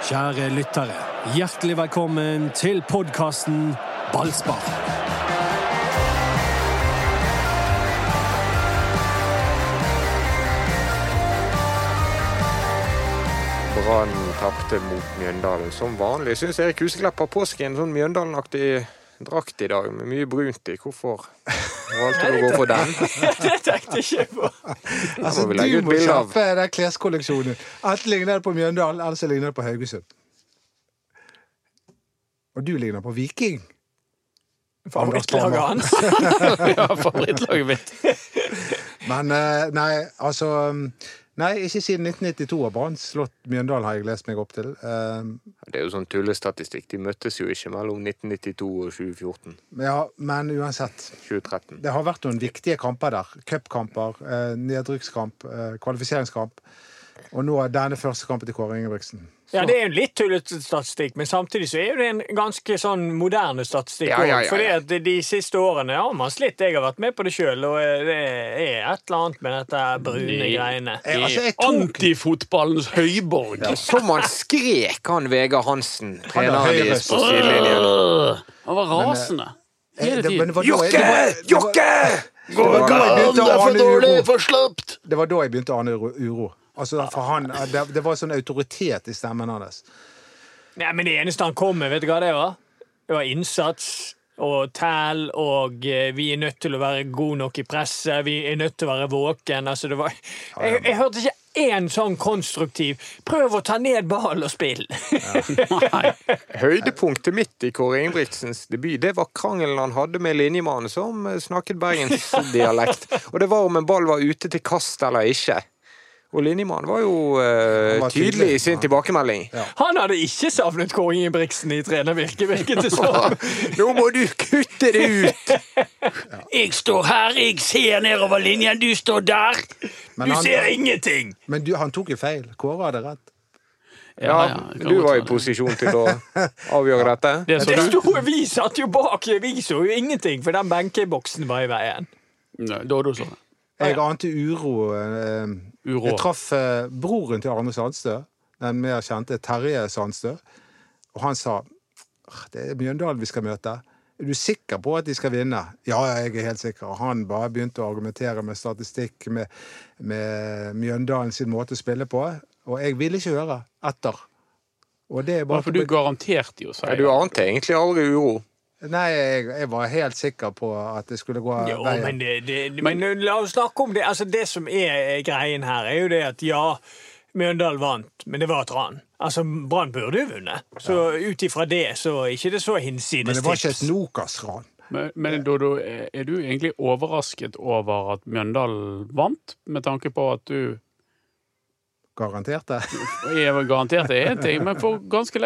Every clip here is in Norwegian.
Kjære lyttere, hjertelig velkommen til podkasten Ballspar. Brann tapte mot Mjøndalen som vanlig. Syns Erik Huseklepp har på seg en sånn Mjøndalen-aktig drakt i dag med mye brunt i. Hvorfor valgte du å gå for den? Det tenkte jeg ikke på. Altså, må du må kjappe den kleskolleksjonen. Enten ligner det på Mjøndalen, eller så ligner det på Haugesund. Og du ligner på Viking. Favorittlaget hans. Ja, favorittlaget mitt. Men eh, nei, altså Nei, ikke siden 1992 har Brann slått Mjøndalen, har jeg lest meg opp til. Eh, Det er jo sånn tullestatistikk. De møttes jo ikke mellom 1992 og 2014. ja, men uansett. 2013. Det har vært noen viktige kamper der. Cupkamper, eh, nedrykkskamp, eh, kvalifiseringskamp. Og nå er denne første kampen til Kåre Ingebrigtsen. Ja, Det er jo litt tullete statistikk, men samtidig så er det en ganske sånn moderne statistikk Ja, ja, ja, ja. Fordi at de siste årene har man slitt. Jeg har vært med på det sjøl, og det er et eller annet med dette brune Nei. greiene. Eh, altså, Antifotballens høyborg. Som han skrek, han Vegard Hansen, treneren deres på sidelinjen. Han var rasende. Eh, Hele tiden. Jokke! Det var da jeg begynte å ane uro. Det var da jeg begynte å ane uro. Altså, for han, det, det var sånn autoritet i stemmen hans. Nei, men det eneste han kom med, vet du hva det var? Det var innsats og tæl, og eh, vi er nødt til å være gode nok i presset, vi er nødt til å være våken. Altså, det var Jeg, jeg hørte ikke én sånn konstruktiv 'prøv å ta ned ball og spill'. Høydepunktet mitt i Kåre Ingebrigtsens debut det var krangelen han hadde med linjemannen som eh, snakket bergensdialekt. Og det var om en ball var ute til kast eller ikke. Og linjemannen var jo uh, var tydelig tydelig, i sin ja. tilbakemelding. Han hadde ikke savnet Kåre Ingebrigtsen i trenervirket, virket det som. Nå må du kutte det ut! Jeg står her, jeg ser nedover linjen, du står der. Men, Du han, ser ingenting! men du, han tok jo feil. Kåre hadde rett. Ja, ja du var i posisjon til å avgjøre dette. Det Det sto, vi satt jo bak, vi så jo ingenting, for den benkeboksen var i veien. Nei, da så det. Jeg ante uro. eh, Uro. Jeg traff eh, broren til Arne Sandstø, den mer kjente Terje Sandstø, og han sa «Ah, det er Mjøndalen vi skal møte. Er du sikker på at de skal vinne? Ja, ja, jeg er helt sikker. Han bare begynte å argumentere med statistikk, med, med Mjøndalen sin måte å spille på, og jeg ville ikke høre etter. Og det er bare Ja, for du garanterte jo Ja, seier. du ante egentlig aldri uro. Nei, jeg, jeg var helt sikker på at det skulle gå Jo, veien. men, det, det, men la oss snakke om det. Altså, det som er greien her, er jo det at ja, Mjøndalen vant, men det var et ran. Altså, Brann burde jo vunnet. Så ut ifra det, så er ikke det så hinsides Men det var ikke et. Nokas-ran. Men, men Dodo, er du egentlig overrasket over at Mjøndalen vant, med tanke på at du Garantert det. Jeg var garantert én ting, men for ganske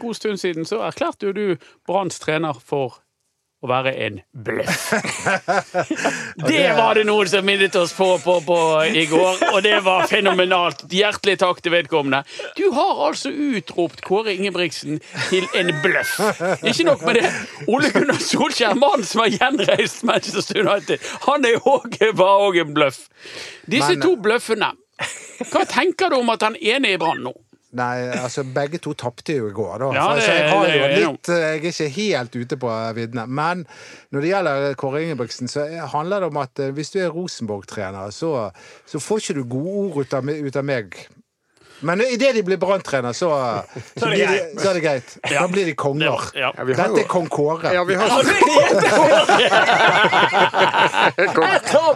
god stund siden så erklærte jo du Branns trener for å være en bløff. Det var det noen som minnet oss på, på, på i går, og det var fenomenalt. Hjertelig takk til vedkommende. Du har altså utropt Kåre Ingebrigtsen til en bløff. Ikke nok med det. Ole Gunnar Solskjær, mannen som har gjenreist Manchester United, han er òg en bløff. Disse to bløffene hva tenker du om at han ene er i Brann nå? Nei, altså begge to tapte jo i går, da. Ja, det- så jeg, har jo litt, jeg er ikke helt ute på viddene. Men når det gjelder Kåre Ingebrigtsen, så handler det om at eh, hvis du er Rosenborg-trener, så, så får ikke du gode ord ut av, ut av meg. Men idet de blir Brann-trener, så, så, de, så er det greit. Da blir de konger. Ja. Ja, Dette er kong Kåre. ja, vi har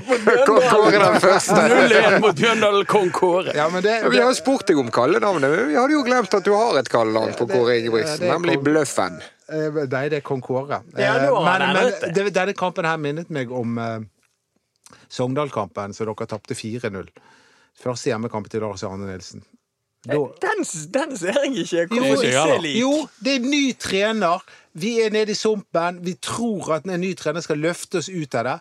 mot Kåre den første. 0-1 mot Bjøndalen, Kong Kåre. Ja, men det, Ja, vi har spurt deg om kallenavnet, vi hadde jo glemt at du har et kallenavn på Kåre Ingebrigtsen, det nemlig kong- Bløffen. Eh, Nei, det er kong Kåre. Ja, Eh, nå men men det- denne kampen her minnet meg om eh, Sogndal-kampen, så dere tapte 4-0. Første hjemmekamp til Lars Arne Nilsen. Da, Den, den ser jeg ikke. Jo, Hvorfor ikke jeg lik? jo, det er ny trener. Vi er nede i sumpen. Vi tror at en ny trener skal løfte oss ut av det.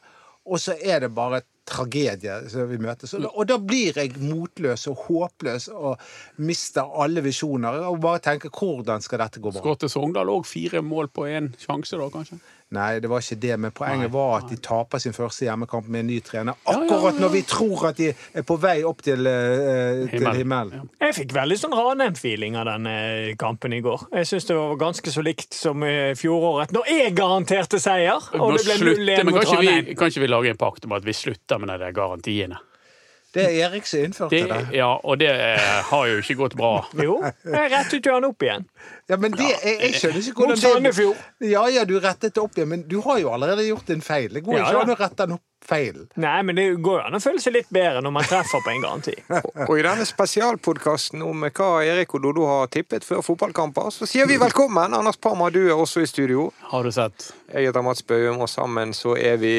Og så er det bare tragedie som vi møtes. Og da, blir jeg motløs og håpløs og mister alle visjoner. Og bare tenker hvordan skal dette gå bra? Skåret Sogndal òg fire mål på én sjanse, da, kanskje? Nei, det var ikke det, men poenget var at de taper sin første hjemmekamp med en ny trener. Akkurat når vi tror at de er på vei opp til, Himmel. til Himmelen. Jeg fikk veldig sånn Ranheim-feeling av denne kampen i går. Jeg syns det var ganske så likt som i fjoråret, når jeg garanterte seier! Og det ble slutte, 0-1 mot Ranheim. vi, kan ikke vi lage en pakt om at vi slutter med de garantiene? Det er Erik som innførte Det, det. ja, og det eh, har jo ikke gått bra. Jo, jeg rettet jo han opp igjen. Ja, men det, jeg, jeg skjønner ikke hvordan Mot Sandefjord. Ja, ja, du rettet det opp igjen, men du har jo allerede gjort en feil. Det går Ja, ikke ja. an å rette den opp feil. Nei, men det går jo an å føle seg litt bedre når man treffer på en garanti. Og i denne spesialpodkasten om hva Erik og Dodo har tippet før fotballkamper, så sier vi velkommen! Anders Parma, du er også i studio. Har du sett? Jeg heter Mats Bøhum, og sammen så er vi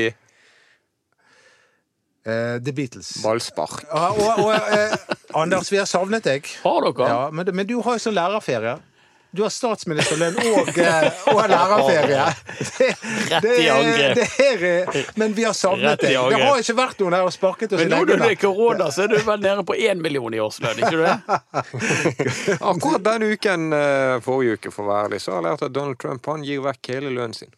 Eh, The Beatles. ballspark. Ja, og, og uh, Anders, vi har savnet deg. Har dere? Ja, men, men du har jo sånn lærerferie. Du har statsministerlønn og, eh, og lærerferie. Det, Rett i angrep. det men vi har savnet deg. Det har ikke vært noen her og sparket oss i Men nå når det er korona, så er du vel nede på én million i årslønn, ikke du det? Akkurat denne uken, forrige uke for å være ærlig, så har jeg lært at Donald Trump han gir vekk hele lønnen sin.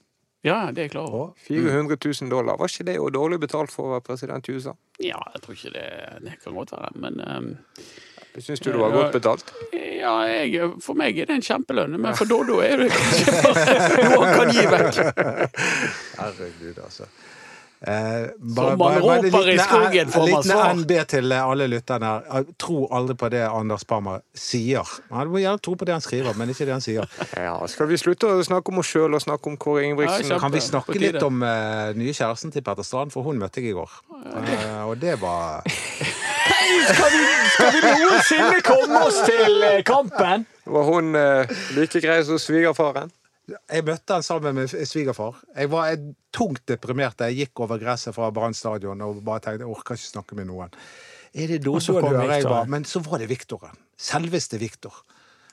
Ja, det er jeg klar over. 400 000 dollar. Var ikke det jo dårlig betalt for å være president i USA? Ja, jeg tror ikke det, det kan godt være, men um, Syns du det var godt betalt? ja, jeg, for meg er det en kjempelønn, men for Doddo er det kanskje bare noe han kan gi vekk. Herregud, altså. Eh, Som man roper i skogen, får man En liten NB til alle lytterne her. Tro aldri på det Anders Parmer sier. Man må gjerne tro på det han skriver, men ikke det han sier. Ja, Skal vi slutte å snakke om oss sjøl og snakke om Kåre Ingebrigtsen? Ja, Kan vi snakke litt om eh, nye kjæresten til Petter Strand? For hun møtte jeg i går. Eh, og det var Skal vi, skal vi noensinne komme oss til eh, kampen? Var hun eh, like grei som svigerfaren? Jeg møtte han sammen med svigerfar. Jeg var tungt deprimert da jeg gikk over gresset fra Brann stadion og bare tenkte jeg orker ikke snakke med noen. Er det noe som kommer? kom jeg var. Men så var det Viktoren. Selveste Viktor.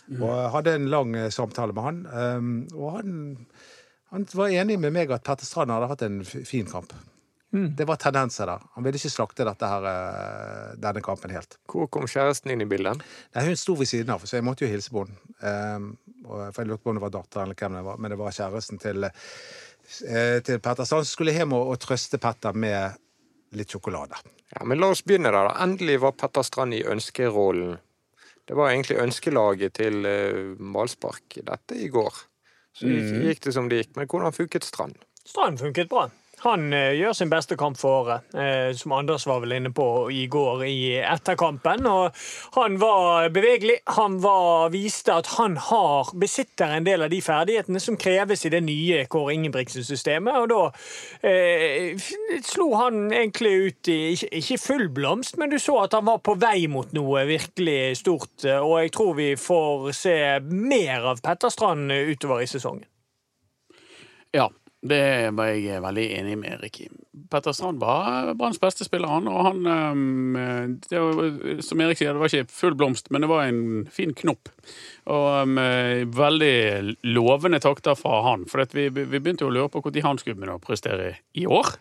Og jeg hadde en lang eh, samtale med han. ehm, og han, han var enig med meg at Petter Strand hadde hatt en fin kamp. Det var tendenser der. Han ville ikke slakte dette her, eh, denne kampen helt. Hvor kom kjæresten inn i bildet? Nei, Hun sto ved siden av, så jeg måtte jo hilse på henne. Um, for jeg lurte på om det var datteren eller hvem det var, men det var kjæresten til, eh, til Petter Strand han skulle hjem og, og trøste Petter med litt sjokolade. Ja, men La oss begynne der. da. Endelig var Petter Strand i ønskerollen. Det var egentlig ønskelaget til uh, ballspark dette i går. Så gikk, gikk det som det gikk. Men hvordan funket Strand? Strand funket bra. Han eh, gjør sin beste kamp for året, eh, som Anders var vel inne på i går i etterkampen. Og han var bevegelig. Han var, viste at han har, besitter en del av de ferdighetene som kreves i det nye Kåre Ingebrigtsen-systemet. Og da eh, slo han egentlig ut i ikke, full blomst, men du så at han var på vei mot noe virkelig stort. eh, Og jeg tror vi får se mer av Petter Strand utover i sesongen. Ja, det var jeg veldig enig med Erik i. Petter Strand var Branns beste spiller, han. Og han ehm, var, Som Erik sier, det var ikke full blomst, men det var en fin knopp. Og ehm, veldig lovende takter fra han. For vi, vi begynte jo å lure på når han skulle begynne å prestere i år.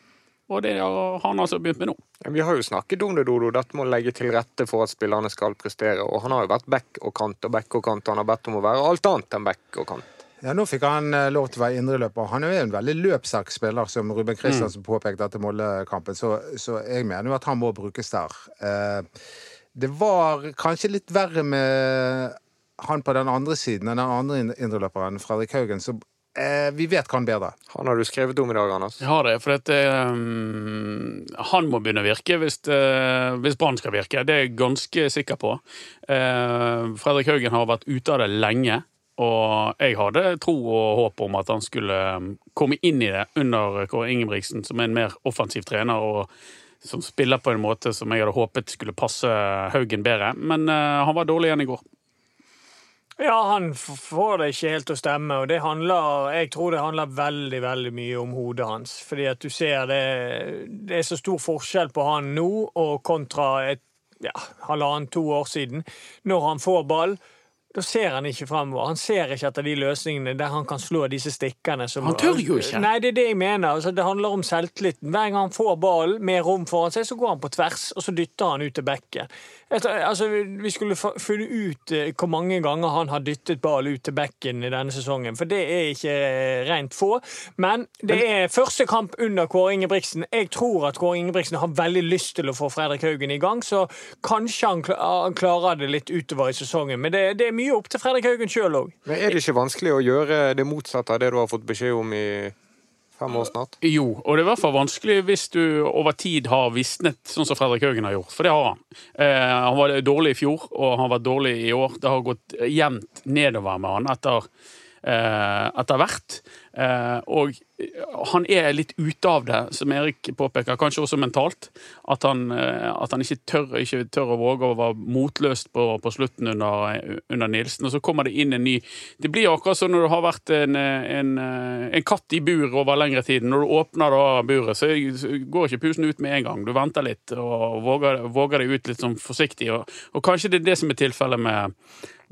Og det har han altså begynt med nå. Vi har jo snakket om det, Dodo. Dette må legge til rette for at spillerne skal prestere. Og han har jo vært back og kant og back og kant. Han har bedt om å være alt annet enn back og kant. Ja, Nå fikk han eh, lov til å være indreløper. Han er jo en veldig løpssterk spiller, som Ruben Kristiansen påpekte etter Molde-kampen, så, så jeg mener jo at han må brukes der. Eh, det var kanskje litt verre med han på den andre siden, den andre ind- indreløperen, Fredrik Haugen, så eh, vi vet hva han bedre. Han har du skrevet om i dag, Anders. Jeg har det, for dette, um, han må begynne å virke hvis, uh, hvis Brann skal virke. Det er jeg ganske sikker på. Uh, Fredrik Haugen har vært ute av det lenge. Og jeg hadde tro og håp om at han skulle um, komme inn i det under Kåre Ingebrigtsen, som er en mer offensiv trener, og som spiller på en måte som jeg hadde håpet skulle passe Haugen bedre. Men uh, han var dårlig igjen i går. Ja, han får det ikke helt til å stemme, og det handler Jeg tror det handler veldig, veldig mye om hodet hans. Fordi at du ser det Det er så stor forskjell på han nå og kontra et ja, halvannet, to år siden. Når han får ball, da ser han ikke fremover. Han ser ikke etter de løsningene der han kan slå disse stikkene. Som, Han tør jo ikke. Nei, det er det jeg mener. Altså, det handler om selvtilliten. Hver gang han får ballen med rom foran seg, så går han på tvers, og så dytter han ut til bekken. Etter, altså, vi skulle funnet ut eh, hvor mange ganger han har dyttet ball ut til bekken i denne sesongen, for det er ikke eh, rent få. Men det er første kamp under Kåre Ingebrigtsen. Jeg tror at Kåre Ingebrigtsen har veldig lyst til å få Fredrik Haugen i gang, så kanskje han han klarer det litt utover i sesongen. Men det, det er mye opp til Fredrik Haugen sjøl òg. Men er det ikke vanskelig å gjøre det motsatte av det du har fått beskjed om i fem år snart? Jo, og det er i hvert fall vanskelig hvis du over tid har visnet, sånn som Fredrik Haugen har gjort. For det har han. Eh, han var dårlig i fjor, og han har vært dårlig i år. Det har gått jevnt nedover med han etter, etter hvert. Eh, og han er litt ute av det, som Erik påpeker, kanskje også mentalt. At han, eh, at han ikke, tør, ikke tør å våge å være motløst på, på slutten under, under Nilsen. Og så kommer det inn en ny Det blir akkurat som når du har vært en, en, en katt i bur over lengre tid. Når du åpner da buret, så går ikke pusen ut med en gang. Du venter litt og våger, våger det ut litt sånn forsiktig. Og, og kanskje det er det som er tilfellet med,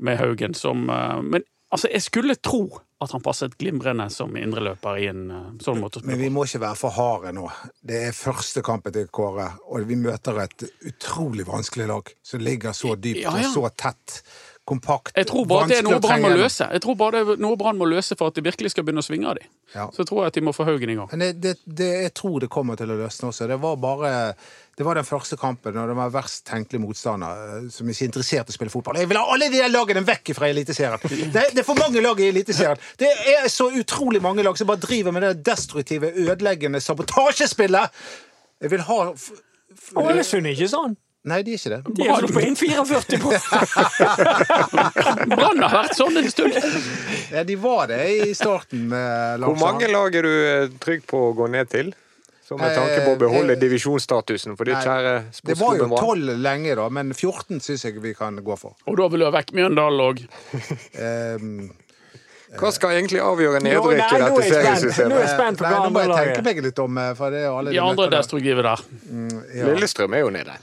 med Haugen. Som, eh, men altså, jeg skulle tro at han passet glimrende som indreløper i en eh, sånn måte Men vi må ikke være for harde nå. Det er første kampen til Kåre, og vi møter et utrolig vanskelig lag som ligger så dypt Ja, ja. og så tett. Kompakt. Jeg tror bare det er noe Brann må løse. Jeg tror bare det er noe Brann må løse for at de virkelig skal begynne å svinge av dem. Ja. Så tror jeg at de må få Haugen i gang. Men det, det, det, jeg tror det kommer til å løsne også. Det var bare det var den første kampen, og det var verst tenkelig motstander eh, som ikke er interessert i å spille fotball. Jeg vil ha alle de der lagene vekk fra Eliteserien! Det, det er for mange lag i Eliteserien! Det er så utrolig mange lag som bare driver med det destruktive, ødeleggende sabotasjespillet! Jeg vil ha Ålesund er ikke sånn. Nei, de er ikke det. De har slått på inn 44 på Brann har vært sånn en stund. Ja, de var det i starten med Hvor mange lag er du eh, trygg på å gå ned til? Så med tanke på å beholde Eh, divisjonsstatusen for ditt kjære kjære Det var jo tolv 12 lenge, da, men 14 syns jeg vi kan gå for. Og da vil du ha vekk Mjøndalen òg. Um, Hva skal egentlig avgjøre nedrykk i dette seriesystemet? Nå er jeg spent på hva nå må jeg tenke meg litt om, eh, for det er alle De andre destruktive der. Mm. Ja. Lillestrøm er jo nede.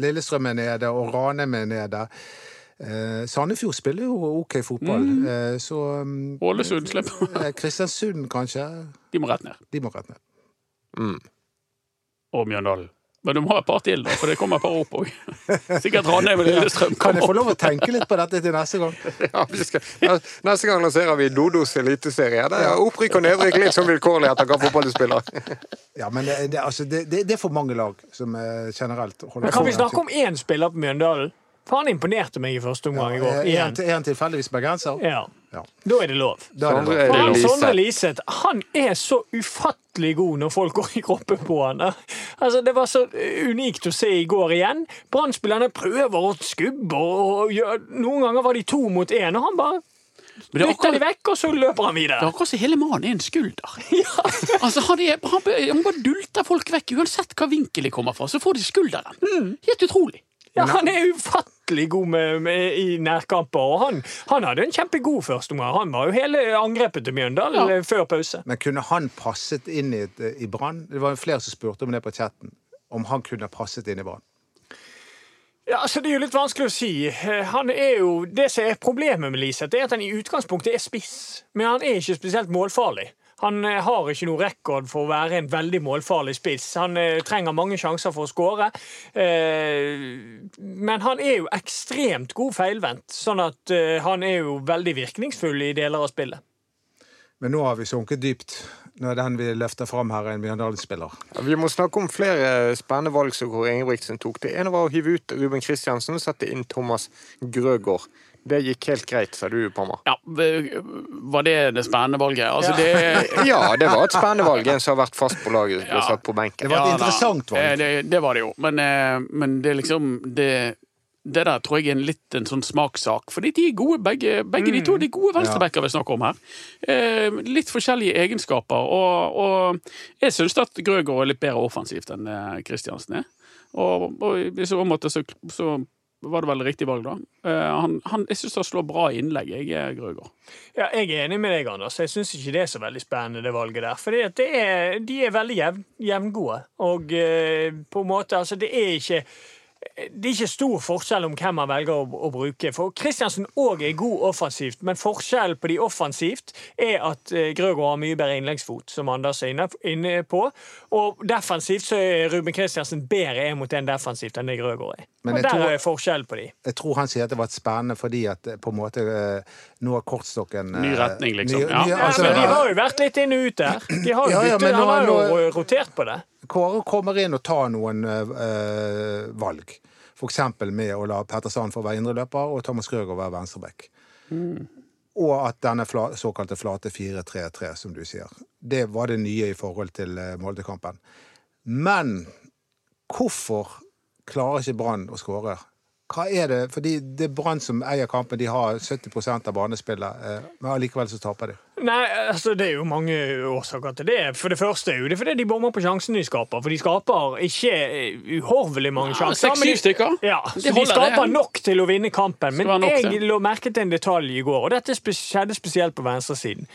Lillestrøm er nede, og Ranheim er nede. Eh, Sandefjord spiller jo OK fotball, Mm. eh, så um, Ålesund slipper. eh, Kristiansund, kanskje. De må rett ned. De må rett ned. Mm. Og Mjøndalen. Men du må ha et par til, da, for det kommer et par opp òg. Sikkert Ranheim og Lillestrøm Kan jeg få lov å tenke litt på dette til neste gang? Ja, vi skal, neste gang lanserer vi Dodos eliteserie. Det er opprykk og nedrykk litt som vilkårlig etter hva fotball du spiller. Ja, men det, det, altså, det, det, det er for mange lag som eh, generelt holder Men kan vi snakke om én spiller på Mjøndalen? For han imponerte meg i første omgang i går. Er han- er han tilfeldigvis bergenser? Ja. Ja. Da er det lov. Er det lov. For han, Sondre Liseth han er så ufattelig god når folk går i kroppen på han. Altså, det var så unikt å se i går igjen. Brann-spillerne prøver å skubbe, og gjør, noen ganger var de to mot én, og han bare Men det er dytter de vekk, og så løper han det videre. er akkurat som hele mannen er en skulder. Ja. Altså, han, er, han, han bare dulter folk vekk. Uansett hva vinkel de kommer fra, så får de skulderen. Mm. Helt utrolig. Ja, han er ufattelig god med, med, i nærkamper, og han, han hadde en kjempegod førsteomgang. Han var jo hele angrepet til Mjøndalen Ja. eh, før pause. Men kunne han passet inn i, i Brann? Det var jo flere som spurte om det på chatten. Om han kunne passet inn i Brann. Ja, altså Det er jo litt vanskelig å si. Eh, Han er jo, Det som er problemet med Liseth, er at han i utgangspunktet er spiss. Men han er ikke spesielt målfarlig. Han eh, har ikke noe rekord for å være en veldig målfarlig spiss. Han eh, trenger mange sjanser for å skåre. Eh, men han er jo ekstremt god feilvendt, sånn at han er jo veldig virkningsfull i deler av spillet. Men nå har vi sunket dypt. Nå er den vi løfter fram her, en Mjøndalen-spiller. Ja, Vi må snakke om flere spennende valg som Kåre Ingebrigtsen tok. Det ene var å hive ut Ruben Kristiansen og sette inn Thomas Grøgaard. Det gikk helt greit, sa du, Pommer. Ja, Var det det spennende valget? Altså, det Ja, det var et spennende valg. En som har vært fast på laget, ble Ja. satt på benken. Det var et Ja, interessant valg. Eh, Det, det var det jo. Men, eh, men det er liksom det, det der tror jeg er en litt en sånn smakssak. Fordi de er gode, begge, begge de to. De gode venstrebacker vi snakker om her. Eh, litt forskjellige egenskaper. Og, og jeg syns at Grøgaard er litt bedre offensivt enn Kristiansen er. Og, og i så måte så, så var det vel riktig valg, da. Eh, han, han, jeg syns han slår bra innlegg, jeg, Grøger? Grøgaard. Ja, jeg er enig med deg, Anders. Jeg syns ikke det er så veldig spennende, det valget der. For de er veldig jevn, jevngode. Og eh, på en måte, altså, det er ikke det er ikke stor forskjell om hvem man velger å, å bruke. For Kristiansen òg er god offensivt, men forskjellen på de offensivt er at eh, Grøgaard har mye bedre innleggsfot, som Anders er inne, inne på. Og defensivt så er Ruben Kristiansen bedre en mot en defensivt enn det Grøgaard er. Men Og der tror- er forskjell på de. Jeg tror han sier at det var spennende fordi at eh, på en måte eh, nå har kortstokken Ny retning, liksom. ny- Ja. ny- Ja, altså, men de har jo vært litt inn og ut der. De har jo Ja, ja, byttet, nå- han har jo nå- rotert på det. Kåre kommer inn og tar noen eh, valg. F.eks. med å la Petter Sand få være indreløper og Thomas Grøgaard være venstreback. Og at denne fla, såkalte flate 4-3-3, som du sier. Det var det nye i forhold til eh, Molde-kampen. Men hvorfor klarer ikke Brann å skåre? Hva er det? Fordi det er Brann som eier kampen. De har 70% av banespillet, eh, men allikevel så taper de. Nei, altså Det er jo mange årsaker til det. For det første er jo det fordi de bommer på sjansene de skaper. For de skaper ikke eh, uhorvelig mange Ja, sjanser. Seks-syv stykker. Ja, de, så De skaper det. nok til å vinne kampen. Men nok jeg lå merke til en detalj i går, og dette skjedde spesielt på venstresiden.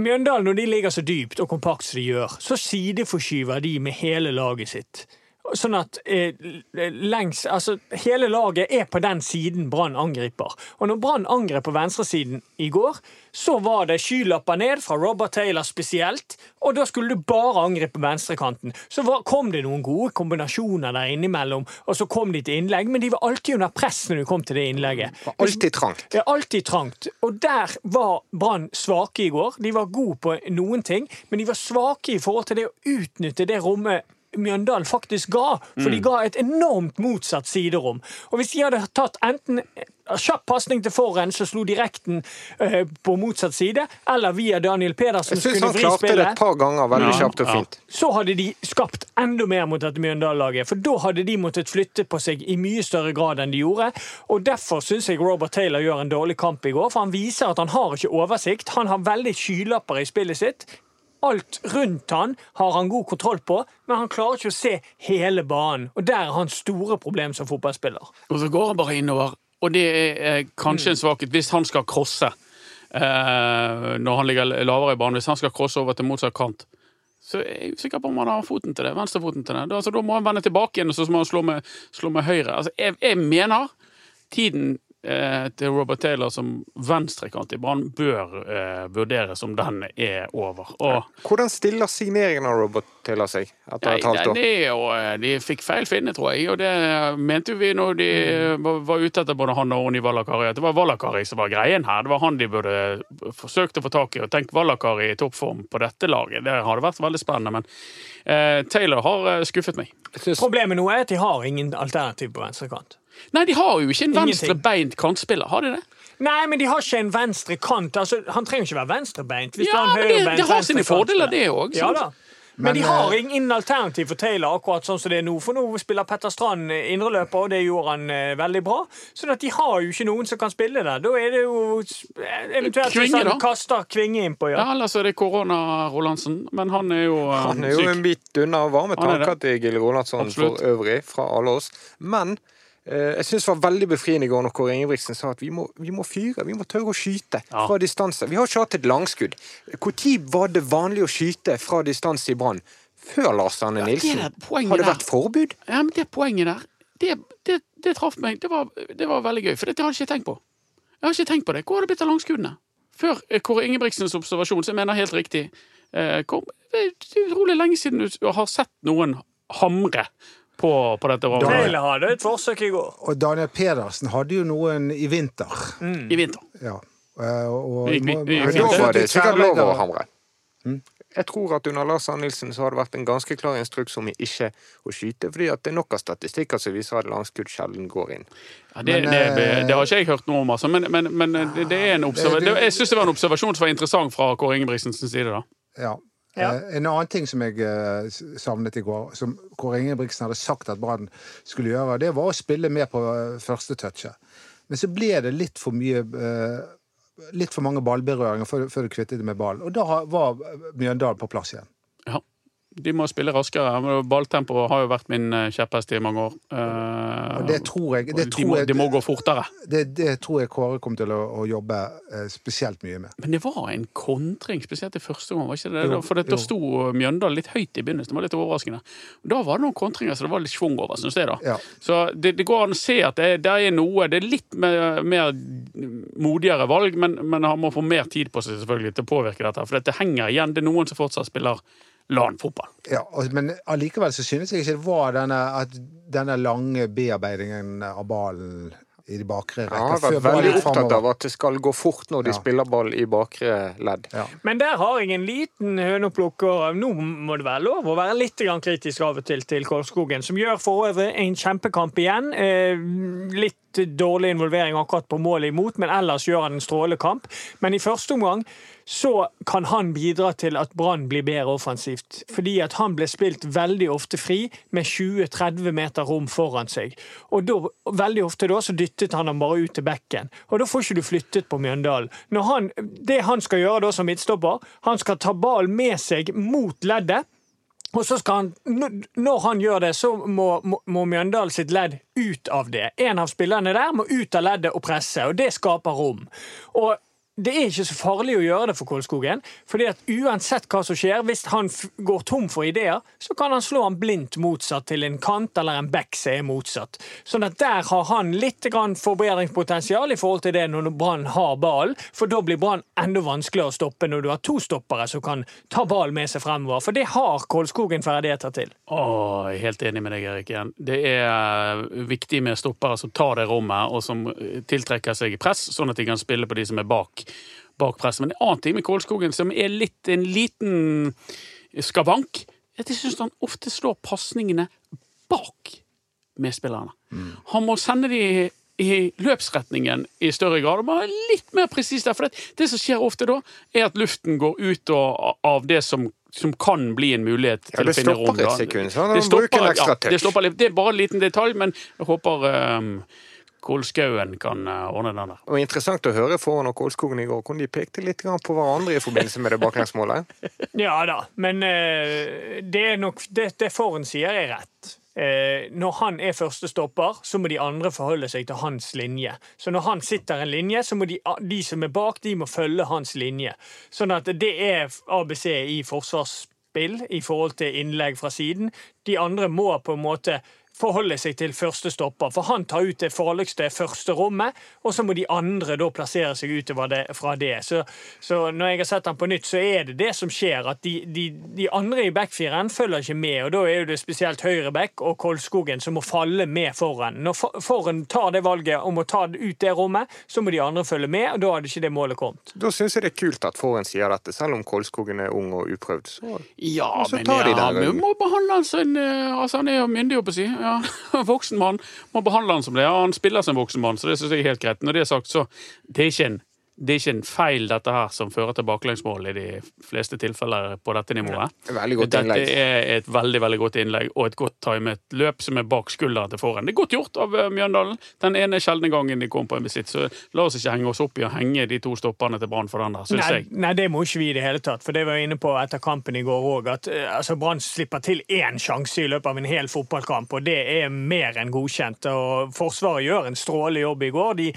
Mjøndalen, når de ligger så dypt og kompakt som de gjør, så sideforskyver de med hele laget sitt. Sånn at eh, lengs, altså, hele laget er på den siden Brann angriper. Og når Brann angrep på venstresiden i går, så var det skylapper ned fra Robert Taylor spesielt, og da skulle du bare angripe venstrekanten. Så var, kom det noen gode kombinasjoner der innimellom, og så kom de til innlegg, men de var alltid under press når du kom til det innlegget. Det var alltid trangt. Er alltid trangt. Og der var Brann svake i går. De var gode på noen ting, men de var svake i forhold til det å utnytte det rommet Mjøndalen faktisk ga. For de ga et enormt motsatt siderom. Og hvis de hadde tatt enten kjapp pasning til forhen, som slo direkten eh, på motsatt side, eller via Daniel Pedersen, Jeg som syns han vri klarte det et par ganger veldig Ja, kjapt og ja. fint. så hadde de skapt enda mer mot dette Mjøndalen-laget. For da hadde de måttet flytte på seg i mye større grad enn de gjorde. Og Derfor syns jeg Robert Taylor gjør en dårlig kamp i går. For han viser at han har ikke oversikt. Han har veldig skylapper i spillet sitt. Alt rundt han har han god kontroll på, men han klarer ikke å se hele banen. Og der er hans store problem som fotballspiller. Og så går han bare innover, og det er eh, kanskje en svakhet hvis han skal crosse. Eh, når han ligger lavere i banen, hvis han skal crosse over til motsatt kant, så er jeg usikker på om han har foten til det, venstrefoten til det. Da, altså, da må han vende tilbake igjen, og så må han slå med, slå med høyre. Altså, jeg, jeg mener tiden til Robert Taylor som venstrekant i Brann bør eh, vurderes om den er over. Og Hvordan stiller signeringen av Robert Taylor seg etter Nei, et halvt det år? er jo, eh, de fikk feil finne, tror jeg. Og det mente jo vi når de var var ute etter både han og Ronny Vallakari, At det var Vallakari som var greien her. Det var han de burde forsøkt å få tak i. Og tenk Vallakari i toppform på dette laget. Det hadde vært veldig spennende. Men eh, Taylor har eh, skuffet meg. Synes- Problemet nå er at de har ingen alternativ på venstrekant. Nei, de har jo ikke en venstrebeint kantspiller. Har de det? Nei, men de har ikke en venstre kant. Altså, han trenger ikke være venstrebeint. hvis Ja, har men det, det har sine fordeler, det òg. Ja da. Men, Men, de har eh, ingen alternativ for Taylor, akkurat sånn som det er nå. For nå spiller Petter Strand eh, indreløper, og det gjorde han eh, veldig bra. Så at de har jo ikke noen som kan spille der. Da er det jo eventuelt eventuelt hvis han da? kaster Kvinge innpå, ja. Ja, ellers er det korona-Rolandsen. Men han er jo syk. Han er jo syk. en bit unna varme Han er tanker til Gille Rolandsson for øvrig, fra alle oss. Men eh, jeg syns det var veldig befriende i går når Kåre Ingebrigtsen sa at vi må, vi må fyre, vi må tørre å skyte Ja. fra distanse. Vi har ikke hatt et langskudd. Når var det vanlig å skyte fra distanse i Brann? Før Lars Arne det Nilsen? der poenget Har det der. vært forbud? Ja, men det poenget der, det, det, det traff meg. Det var, det var veldig gøy, for det har jeg ikke tenkt på. Jeg har ikke tenkt på det. Hvor har det blitt av langskuddene? Før eh, Kåre Ingebrigtsens observasjon, som jeg mener er helt riktig, eh, kom, det er utrolig lenge siden du har sett noen hamre på, på dette området Daniel hadde et forsøk i går. Og Daniel Pedersen hadde jo noen i vinter. i vinter. Ja. Eh, Og, Vi- vi- vi- Men vi- da var det sikkert lov å hamre. Jeg tror at under Lars Arne så har det vært en ganske klar instruks om ikke å skyte, fordi at det er nok av statistikker som viser at langskudd sjelden går inn. Ja, det, Men, det, det, det har ikke jeg hørt noe om, altså. Men, men, men det, det er en observa- jeg syns det var en observasjon som var interessant fra Kåre Ingebrigtsens side. da. Ja. Ja. Eh, En annen ting som jeg eh, savnet i går, som Kåre Ingebrigtsen hadde sagt at Brann skulle gjøre, det var å spille mer på eh, første touchet. Men så ble det litt for mye Litt for mange ballberøringer før, før du kvittet med ballen. Og da var Mjøndalen på plass igjen. De må spille raskere. Balltempo har jo vært min eh, kjepphest i mange år. Eh, Og det tror jeg, det de, må, jeg, de må gå fortere. det, det tror jeg Kåre kommer til å, å jobbe eh, spesielt mye med. Men det var en kontring, spesielt i første gang. var ikke det? Jo, For da sto Mjøndalen litt høyt i begynnelsen. Det var litt overraskende. Da var det noen kontringer så det var litt schwung over, syns jeg. da. Ja. Så det, det går an å se at det, det er noe Det er litt mer, mer modigere valg, men, men han må få mer tid på seg selvfølgelig til å påvirke dette. For det henger igjen. Det er noen som fortsatt spiller LAN-fotball. Ja, men allikevel så synes jeg ikke det var denne, at denne lange bearbeidingen av ballen i de bakre Ja, jeg rekker. har vært veldig opptatt av at det skal gå fort når de Ja. spiller ball i bakre ledd. Ja. Men der har jeg en liten høne å plukke. Nå må det være lov å være litt kritisk av og til til Kolskogen, som gjør for øvrig en kjempekamp igjen. Eh, litt dårlig involvering akkurat på målet imot, men ellers gjør han en strålende kamp. Men i første omgang så kan han bidra til at Brann blir bedre offensivt. Fordi at han ble spilt veldig ofte fri med 20-30 meter rom foran seg. Og da, veldig ofte da så dyttet han ham bare ut til bekken. Og da får ikke du flyttet på Mjøndalen. Han, det han skal gjøre da som midtstopper, han skal ta ballen med seg mot leddet. Og så skal han, Når han gjør det, så må, må, må Mjøndalen sitt ledd ut av det. En av spillerne der må ut av leddet og presse, og det skaper rom. Og det er ikke så farlig å gjøre det for Kolskogen. fordi at uansett hva som skjer, hvis han går tom for ideer, så kan han slå han blindt motsatt til en kant eller en back som er motsatt. Sånn at der har han litt forbedringspotensial i forhold til det når Brann har ballen. For da blir Brann enda vanskeligere å stoppe når du har to stoppere som kan ta ballen med seg fremover. For det har Kolskogen ferdigheter til. Åh, jeg er helt enig med deg, Erik. igjen. Det er eh, viktig med stoppere som tar det rommet, og som eh, tiltrekker seg press, sånn at de kan spille på de som er bak, bak press. Men en annen ting med Kålskogen som er litt en liten skavank, er at jeg syns han ofte slår pasningene bak medspillerne. Han må sende de i løpsretningen i større grad. og bare litt mer presis der. For det, det som skjer ofte da, er at luften går ut og, av det som, som kan bli en mulighet Ja, til å finne stopper Det stopper et sekund, så han Det stopper- ja, det, stopper litt. det er bare en liten detalj, men jeg håper um, Kolskauen kan eh, ordne den der. Og interessant å høre foran og Kolskogen i går, hvordan de pekte litt på hverandre i forbindelse med det baklengsmålet. Ja da, men eh, det er nok Det, det Foren sier, er rett. Eh, når han er første stopper, så må de andre forholde seg til hans linje. Så når han sitter en linje, så må de, de som er bak, de må følge hans linje. Sånn at det er ABC i forsvarsspill i forhold til innlegg fra siden. De andre må på en måte forholde seg til første stopper. For han tar ut det farligste første rommet, og så må de andre da plassere seg utover det, fra det. Så, så når jeg har sett han på nytt, så er det det som skjer. At de, de, de andre i backfiren følger ikke med, og da er jo det spesielt Høyrebekk og Kolskogen som må falle med foran. Når foran tar det valget om å ta ut det rommet, så må de andre følge med, og da hadde ikke det målet kommet. Da syns jeg det er kult at Foren sier dette, selv om Kolskogen er ung og uprøvd. Så Ja, så men tar de ja, den vi må behandle han som en eh, Altså, han er jo myndig, holdt på å si. Ja, voksen mann. Man behandler han som det. Ja, han spiller som voksen mann, så det syns jeg er helt greit. Når det er sagt, så det er ikke en det er ikke en feil dette her som fører til baklengsmål i de fleste tilfeller på dette nivået. Ja, godt Dette innlegg. er et veldig veldig godt innlegg og et godt timet løp som er bak skulderen til foran. Det er godt gjort av eh, Mjøndalen. Den ene sjeldne gangen de kom på en besitt. Så la oss ikke henge oss opp i å henge de to stopperne til Brann for den der, syns jeg. nei, det må ikke vi i det hele tatt. For det var jeg inne på etter kampen i går òg, at eh, altså, Brann slipper til én sjanse i løpet av en hel fotballkamp, og det er mer enn godkjent. Og Forsvaret gjør en strålende jobb i går. De,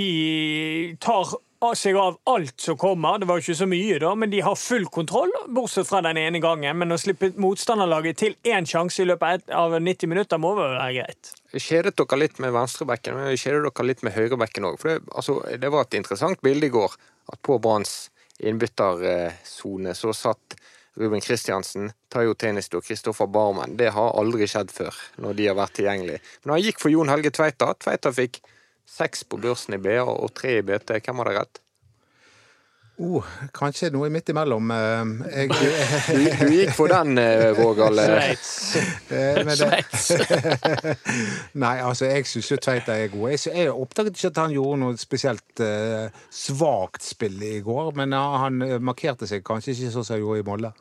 de tar av seg av alt som kommer. Det var jo ikke så mye, da, men de har full kontroll, bortsett fra den ene gangen. Men å slippe motstanderlaget til én sjanse i løpet av 90 minutter må vel være greit. Kjedet dere litt med venstrebekken, men kjedet dere litt med høyrebekken òg. For det, altså, det var et interessant bilde i går, at på Branns innbyttersone så satt Ruben Kristiansen, Tayo Tenisto og Kristoffer Barmen. Det har aldri skjedd før, når de har vært tilgjengelige. Men han gikk for Jon Helge Tveita. Tveita fikk seks på børsen i BA og tre i BT. Hvem hadde rett? Oh, kanskje noe midt imellom. Eh, Jeg, Du, gikk for den, Vågal. eh. Sveits. eh, nei, altså, jeg syns jo Tveita er god. Jeg, jeg oppdaget ikke at han gjorde noe spesielt eh, svakt spill i går, men han markerte seg kanskje ikke sånn som han gjorde i Molde.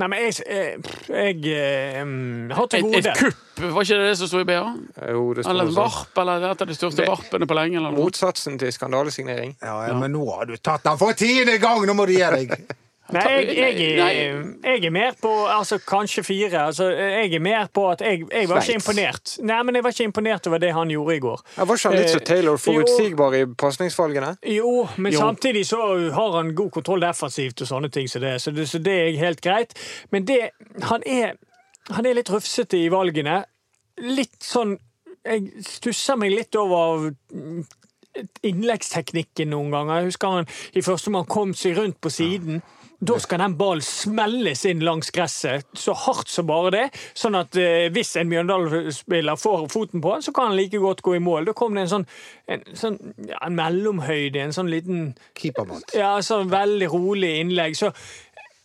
Nei, men jeg, Jeg, jeg eh, mm, har til Et, gode et kupp, var ikke det det som sto i BA? Jo, det sto Eller sånn. varp, eller et av de største varpene på lenge? Eller noe. Motsatsen til skandalesignering. Ja, ja, Men nå har du tatt den for tiende gang! Nå må du gi deg! Nei, jeg, jeg, er, jeg er mer på altså kanskje fire. Altså, jeg er mer på at jeg, jeg var ikke imponert. Nei, men jeg var ikke imponert over det han gjorde i går. Jeg var ikke han litt så Eh, Taylor forutsigbar i pasningsvalgene? Jo, men Jo. samtidig så har han god kontroll defensivt og sånne ting, så det, så det, så det er helt greit. Men det Han er, han er litt rufsete i valgene. Litt sånn Jeg stusser meg litt over innleggsteknikken noen ganger. Jeg husker han i første omgang kom seg rundt på siden. Da skal den ballen smelles inn langs gresset så hardt som bare det. Sånn at eh, hvis en Mjøndalen-spiller får foten på den, så kan han like godt gå i mål. Da kom det en sånn, en, sånn ja, en mellomhøyde, en sånn liten Keepermat. ja, sånn veldig rolig innlegg. Så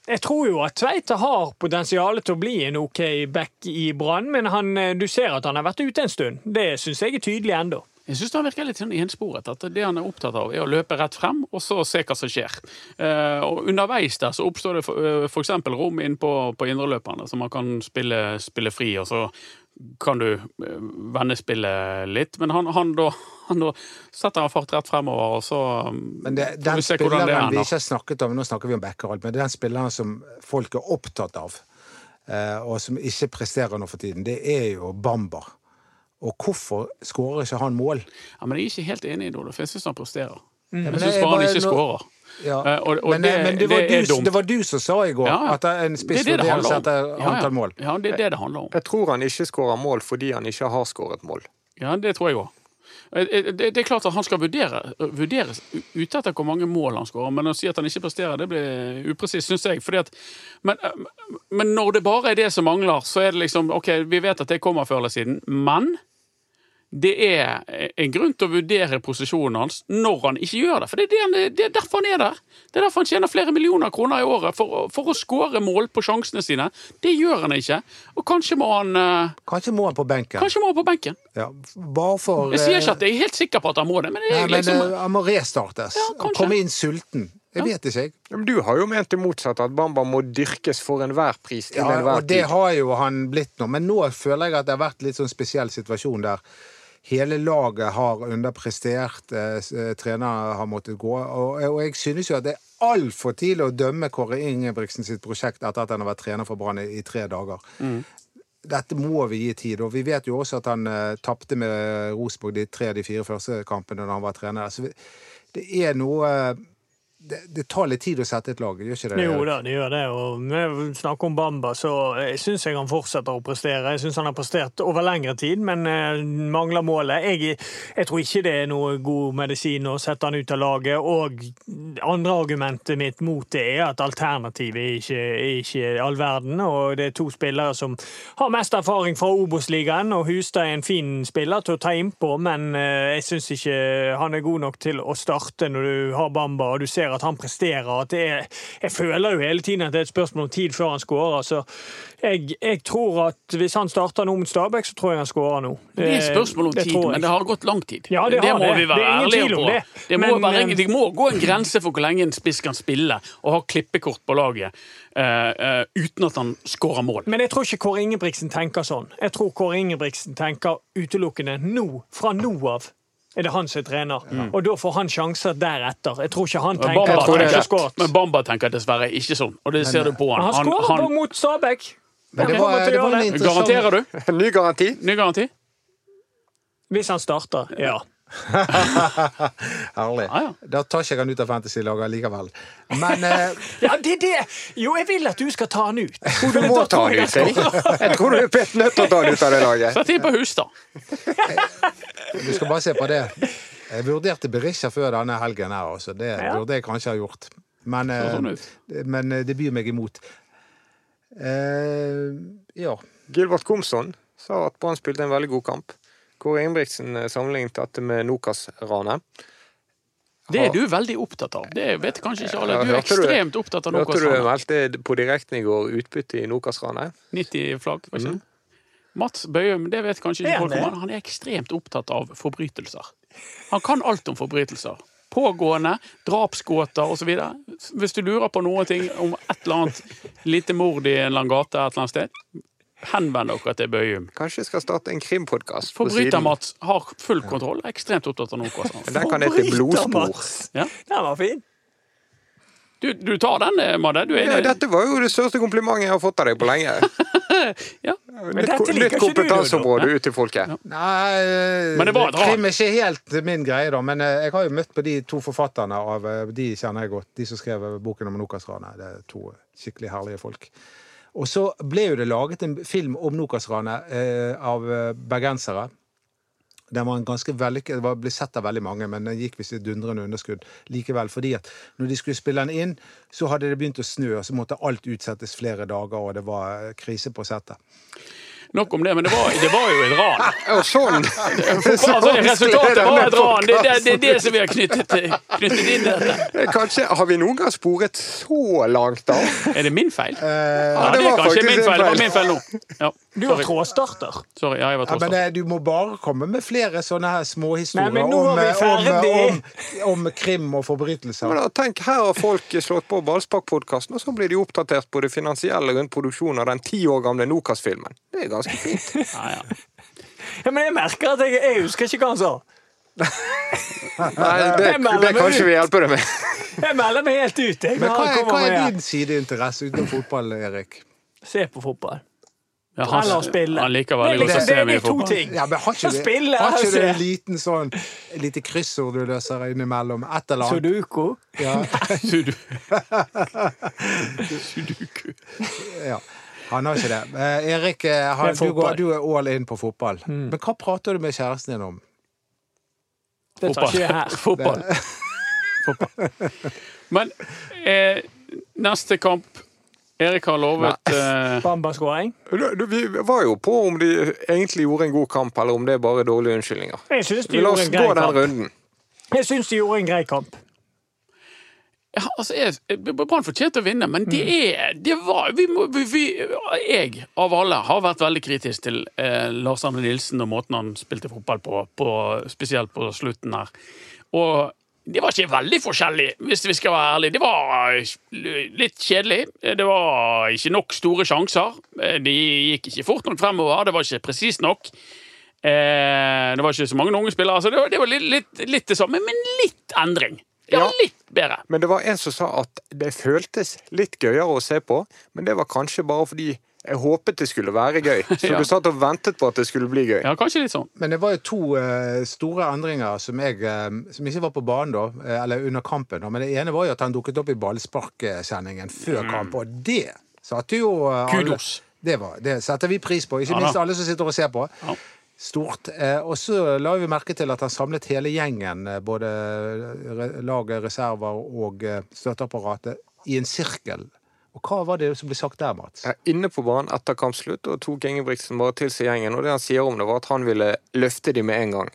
jeg tror jo at Tveita har potensial til å bli en OK back i Brann, men han, eh, du ser at han har vært ute en stund. Det syns jeg er tydelig ennå. Jeg syns han virker litt sånn ensporet. At det han er opptatt av, er å løpe rett frem, og så se hva som skjer. Eh, og underveis der så oppstår det for, eh, rom inn på, på indreløperne, så man kan spille, spille fri, og så kan du eh, vende spillet litt. Men han, han, da, han da setter han fart rett fremover, og så um, Men det, får vi se hvordan det spilleren vi ikke har snakket om, nå snakker vi om backer og alt, men det er den spilleren som folk er opptatt av, og som ikke presterer nå for tiden, det er jo Bamber. Og hvorfor skårer ikke han mål? Ja, men jeg er ikke helt enig i det, for jeg syns han presterer. Mm. Jeg syns bare han ikke skårer. Ja. Eh, og- og men, det- men det, var det du, det var du som sa i går Ja, ja. at en spiss er vurderes etter Ja, ja. antall mål. Ja, det er det det handler om. Jeg tror han ikke skårer mål fordi han ikke har skåret mål. Ja, det tror jeg òg. Det det er klart at han skal vurdere, vurderes ute etter hvor mange mål han skårer, men å si at han ikke presterer, det blir upresist, syns jeg. Fordi at, men, men når det bare er det som mangler, så er det liksom OK, vi vet at det kommer før eller siden, men det er en grunn til å vurdere posisjonen hans når han ikke gjør det. For det er, det han, det er derfor han er der. Det er derfor han tjener flere millioner kroner i året, for, for å skåre mål på sjansene sine. Det gjør han ikke. Og kanskje må han eh, Kanskje må han på benken. Kanskje må han på benken. Ja, bare for Jeg sier eh, ikke at jeg er helt sikker på at han må det, men det Nei, men liksom eh, han må restartes. Ja. Komme inn sulten. Jeg vet ikke, jeg. Ja, Men du har jo ment det motsatte, at Bamba må dyrkes for enhver pris til Ja, enhver og det tid. har jo han blitt nå. Men nå føler jeg at det har vært litt sånn spesiell situasjon der hele laget har underprestert, eh, eh, trenere har måttet gå. Og, og jeg synes jo at det er altfor tidlig å dømme Kåre Ingebrigtsen sitt prosjekt etter at han har vært trener for Brann i, tre dager. Dette må vi gi tid. Og vi vet jo også at han uh, tapte med Rosenborg de tre av de fire første kampene da han var trener. Så vi, det er noe eh, det, det tar litt tid å sette et lag, gjør ikke det? Jo da, det gjør det. Og når vi snakker om Bamba, så jeg syns jeg han fortsetter å prestere. Jeg syns han har prestert over lengre tid, men eh, mangler målet. Jeg, jeg tror ikke det er noe god medisin å sette han ut av laget. Og andre argumentet mitt mot det er at alternativet er ikke, er all verden. Og det er to spillere som har mest erfaring fra Obos-ligaen, og Hustad er en fin spiller til å ta innpå, men eh, jeg syns ikke han er god nok til å starte når du har Bamba og du ser at han presterer. At det er, jeg føler jo hele tiden at det er et spørsmål om tid før han skårer. Så jeg, jeg tror at hvis han starter nå mot Stabæk, så tror jeg han skårer nå. Det er et spørsmål om Det tid, men det har gått lang tid. Ja, det har må det. vi være Det ærlige på. det. Det må, Men, være, eh, det må gå en grense for hvor lenge en spiss kan spille og ha klippekort på laget Uh, uh, uten at han skårer mål. Men jeg tror ikke Kåre Ingebrigtsen tenker sånn. Jeg tror Kåre Ingebrigtsen tenker utelukkende nå, fra nå av. Er det han som er trener? Og da får han sjanser deretter. Jeg tror ikke han tenker Bamba, at han ikke har skåret. men Bamba tenker dessverre ikke sånn, og det ser du på Men han. han skårer han, mot Stabæk. Men det var, det var en interessant Garanterer du? Ny garanti? Ny garanti? Hvis han starter, ja. Herlig. Ja, ja. Da tar ikke jeg han ut av Fantasy-laget likevel. Men eh, Ja, det er det! Jo, jeg vil at du skal ta han ut. Du må ta han ut, jeg. Jeg tror du er pett nødt til å ta han ut av det laget. Sett inn på hus, da. du skal bare se på det. Jeg vurderte Berisha før denne helgen her, altså. Det Ja. burde jeg kanskje ha gjort. Men, Så sånn eh, men eh, det byr meg imot. Eh, ja. Gilbert Komson sa at Brann spilte en veldig god kamp. Kåre Ingebrigtsen eh, sammenlignet dette med Nokas-ranet. Det er du veldig opptatt av. Det vet kanskje ikke alle. Du er ekstremt opptatt av noe Hørte du meldte på direkten i går utbytte i Nokas-ranet? 90 flagg, var ikke det? Mats Bøyum, det vet kanskje ikke folk om han. Han er ekstremt opptatt av forbrytelser. Han kan alt om forbrytelser. Pågående, drapsgåter osv. Hvis du lurer på noe ting om et eller annet lite mord i en eller annen gate et eller annet sted, henvend dere til Bøyum. Kanskje jeg skal starte en krimpodkast. Forbryter-Mats har full kontroll, ekstremt opptatt av noe. Den kan hete Blodspor. Ja. Den var fin. Du, du tar den, eh, Madde? Du er Ja, dette var jo det største komplimentet jeg har fått av deg på lenge. Ja. Nytt, nytt kompetanseområde ut til folket. Nei, eh, Men det var et. Krim er ikke helt min greie, da. Men eh, jeg har jo møtt på de to forfatterne av De kjenner jeg godt. De som skrev boken om Nokas-ranet. Det er to skikkelig herlige folk. Og så ble jo det laget en film om Nokas-ranet eh, av eh, bergensere. Den var en ganske vellykket, det ble sett av veldig mange, men den gikk visst i dundrende underskudd likevel. Fordi at når de skulle spille den inn, så hadde det begynt å snø, og så måtte alt utsettes flere dager, og det var eh, krise på settet. Nok om det, men det var, det var jo et ran. Ja, sånn! Altså, resultatet var et ran. Det, det, det er det som vi har knyttet, knyttet inn dette. Kanskje, Har vi noen gang sporet så langt, da? Er det min feil? Eh, Ja, det er var kanskje min feil. Det var min feil nå. Ja, Du var trådstarter. sorry. Ja, jeg var Ja, men eh, du må bare komme med flere sånne her småhistorier om, var vi eh, om, om, om krim og forbrytelser. Men da, tenk, Her har folk slått på Ballspark-podkasten, og så blir de oppdatert på det finansielle rundt produksjonen av den ti år gamle Nokas-filmen. Det er ganske fint. Ja, ja. Ja, men jeg merker at jeg, jeg husker ikke hva han sa. Nei, det, det kan kanskje vi hjelper deg med. Jeg melder meg helt ut. Jeg. Men hva er, hva er din sideinteresse utenom fotball, Erik? Se på fotball. Ja, han, Eller spille. han liker veldig godt å liksom- se det mye fotball. ting. Ja, men Har ikke det, spille har ikke eller du en liten sånn lite kryssord du løser innimellom? Et eller annet? Sudoku. Ja, Sudu- ja. Han har ikke det. Eh, Erik, han, det er du, går, du er all in på fotball. Men hva prater du med kjæresten din om? Det tar ikke jeg her. Fotball. Fotball. Men eh, neste kamp Erik har lovet uh... Bamba-skåring. Vi var jo på om de egentlig gjorde en god kamp, eller om det er bare dårlige unnskyldninger. Jeg synes de La gjorde oss en gå grei den kamp. runden. Jeg syns de gjorde en grei kamp. ja, altså, jeg- Brann fortjente å vinne, men det er det var, vi må, vi, vi, Jeg, av alle, har vært veldig kritisk til eh, Lars Arne Nilsen og måten han spilte fotball på, på, spesielt på slutten her. Og det var ikke veldig forskjellig, hvis vi skal være ærlige. Det var litt kjedelig. Det var ikke nok store sjanser. De gikk ikke fort nok fremover. Det var ikke presist nok. Eh, det var ikke så mange unge spillere. Så det var, litt, litt, litt det samme, men litt endring. Ja. litt bedre. Men det var en som sa at det føltes litt gøyere å se på, men det var kanskje bare fordi jeg håpet det skulle være gøy. Så Ja. du satt og ventet på at det skulle bli gøy. Ja, kanskje litt sånn. Men det var jo to uh, store endringer som, jeg, uh, som ikke var på banen da, uh, eller under kampen. Da. Men det ene var jo at han dukket opp i ballsparksendingen før kamp, og det satte jo alle- Kudos. Det, var, det setter vi pris på. Ikke Ja minst alle som sitter og ser på. Ja. Stort. Eh, og så la vi merke til at han samlet hele gjengen, både re laget, reserver og støtteapparatet, i en sirkel. Og hva var det som ble sagt der, Mats? Inne på banen etter kampslutt og tok Ingebrigtsen bare til seg gjengen. Og det han sier om det, var at han ville løfte de med en gang.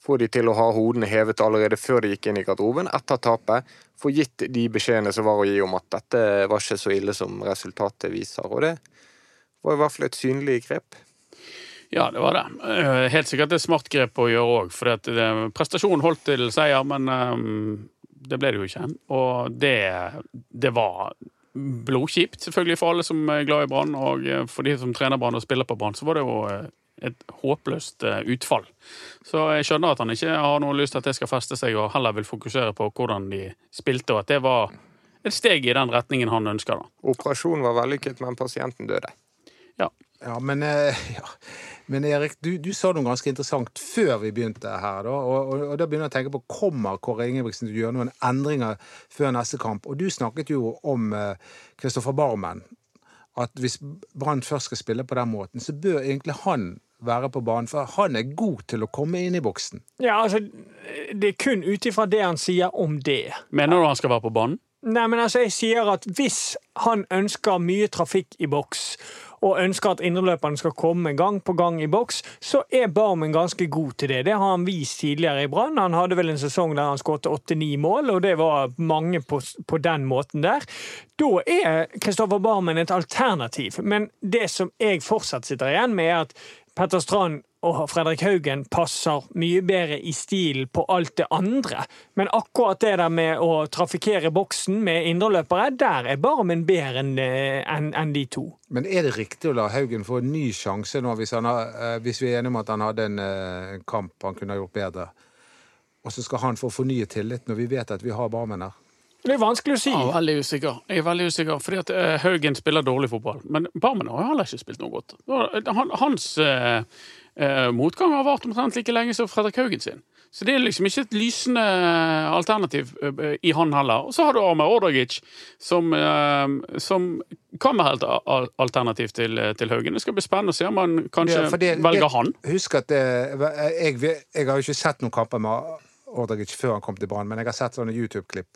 Få de til å ha hodene hevet allerede før de gikk inn i garderoben etter tapet. Få gitt de beskjedene som var å gi om at dette var ikke så ille som resultatet viser. Og det var i hvert fall et synlig grep. Ja, det var det. Eh, Helt sikkert et smart grep å gjøre òg, for prestasjonen holdt til seier, men eh, det ble det jo ikke. Og det, det var blodkjipt, selvfølgelig, for alle som er glad i Brann, og eh, for de som trener Brann og spiller på Brann, så var det jo eh, et håpløst eh, utfall. Så jeg skjønner at han ikke har noe lyst til at det skal feste seg, og heller vil fokusere på hvordan de spilte, og at det var et steg i den retningen han ønsker. da. Operasjonen var vellykket, men pasienten døde. Ja. Ja, men, eh, ja. men Erik, du, du sa noe ganske interessant før vi begynte her. Da, og, og, og da begynner jeg å tenke på Kommer Kåre Ingebrigtsen til å gjøre noen endringer før neste kamp? Og du snakket jo om Kristoffer Barmen. At hvis Brann først skal spille på den måten, så bør egentlig han være på banen. For han er god til å komme inn i boksen. Ja, altså, Det er kun ut ifra det han sier om det. Mener du han skal være på banen? Nei, men altså, jeg sier at Hvis han ønsker mye trafikk i boks, og ønsker at indreløperne skal komme gang på gang i boks, så er Barmen ganske god til det. Det har han vist tidligere i Brann. Han hadde vel en sesong der han skåret åtte-ni mål, og det var mange på, på den måten der. Da er Kristoffer Barmen et alternativ. Men det som jeg fortsatt sitter igjen med, er at Petter Strand og Fredrik Haugen passer mye bedre i stilen på alt det andre. Men akkurat det der med å trafikkere boksen med indreløpere, der er Barmen bedre enn en, enn- enn de to. Men er det riktig å la Haugen få en ny sjanse nå, hvis, har, eh, hvis vi er enige om at han hadde en eh, kamp han kunne ha gjort bedre? Og så skal han få fornyet tillit når vi vet at vi har Barmen her? Det er vanskelig å si. Jeg er veldig usikker. Jeg er veldig usikker, fordi at uh, Haugen spiller dårlig fotball. Men Barmen har heller ikke spilt noe godt. Han, hans uh, uh, motgang har vart omtrent like lenge som Fredrik Haugen sin. Så det er liksom ikke et lysende alternativ eh, i han heller. Og så har du Arme Ordagic, som, eh, som kan være helt alternativ til, til Haugen. Det skal bli spennende å se om han kanskje Ja, det- velger det- han. Husk at det, jeg, jeg har jo ikke sett noen kamper med Ordagic før han kom til Brann, men jeg har sett sånne YouTube-klipp.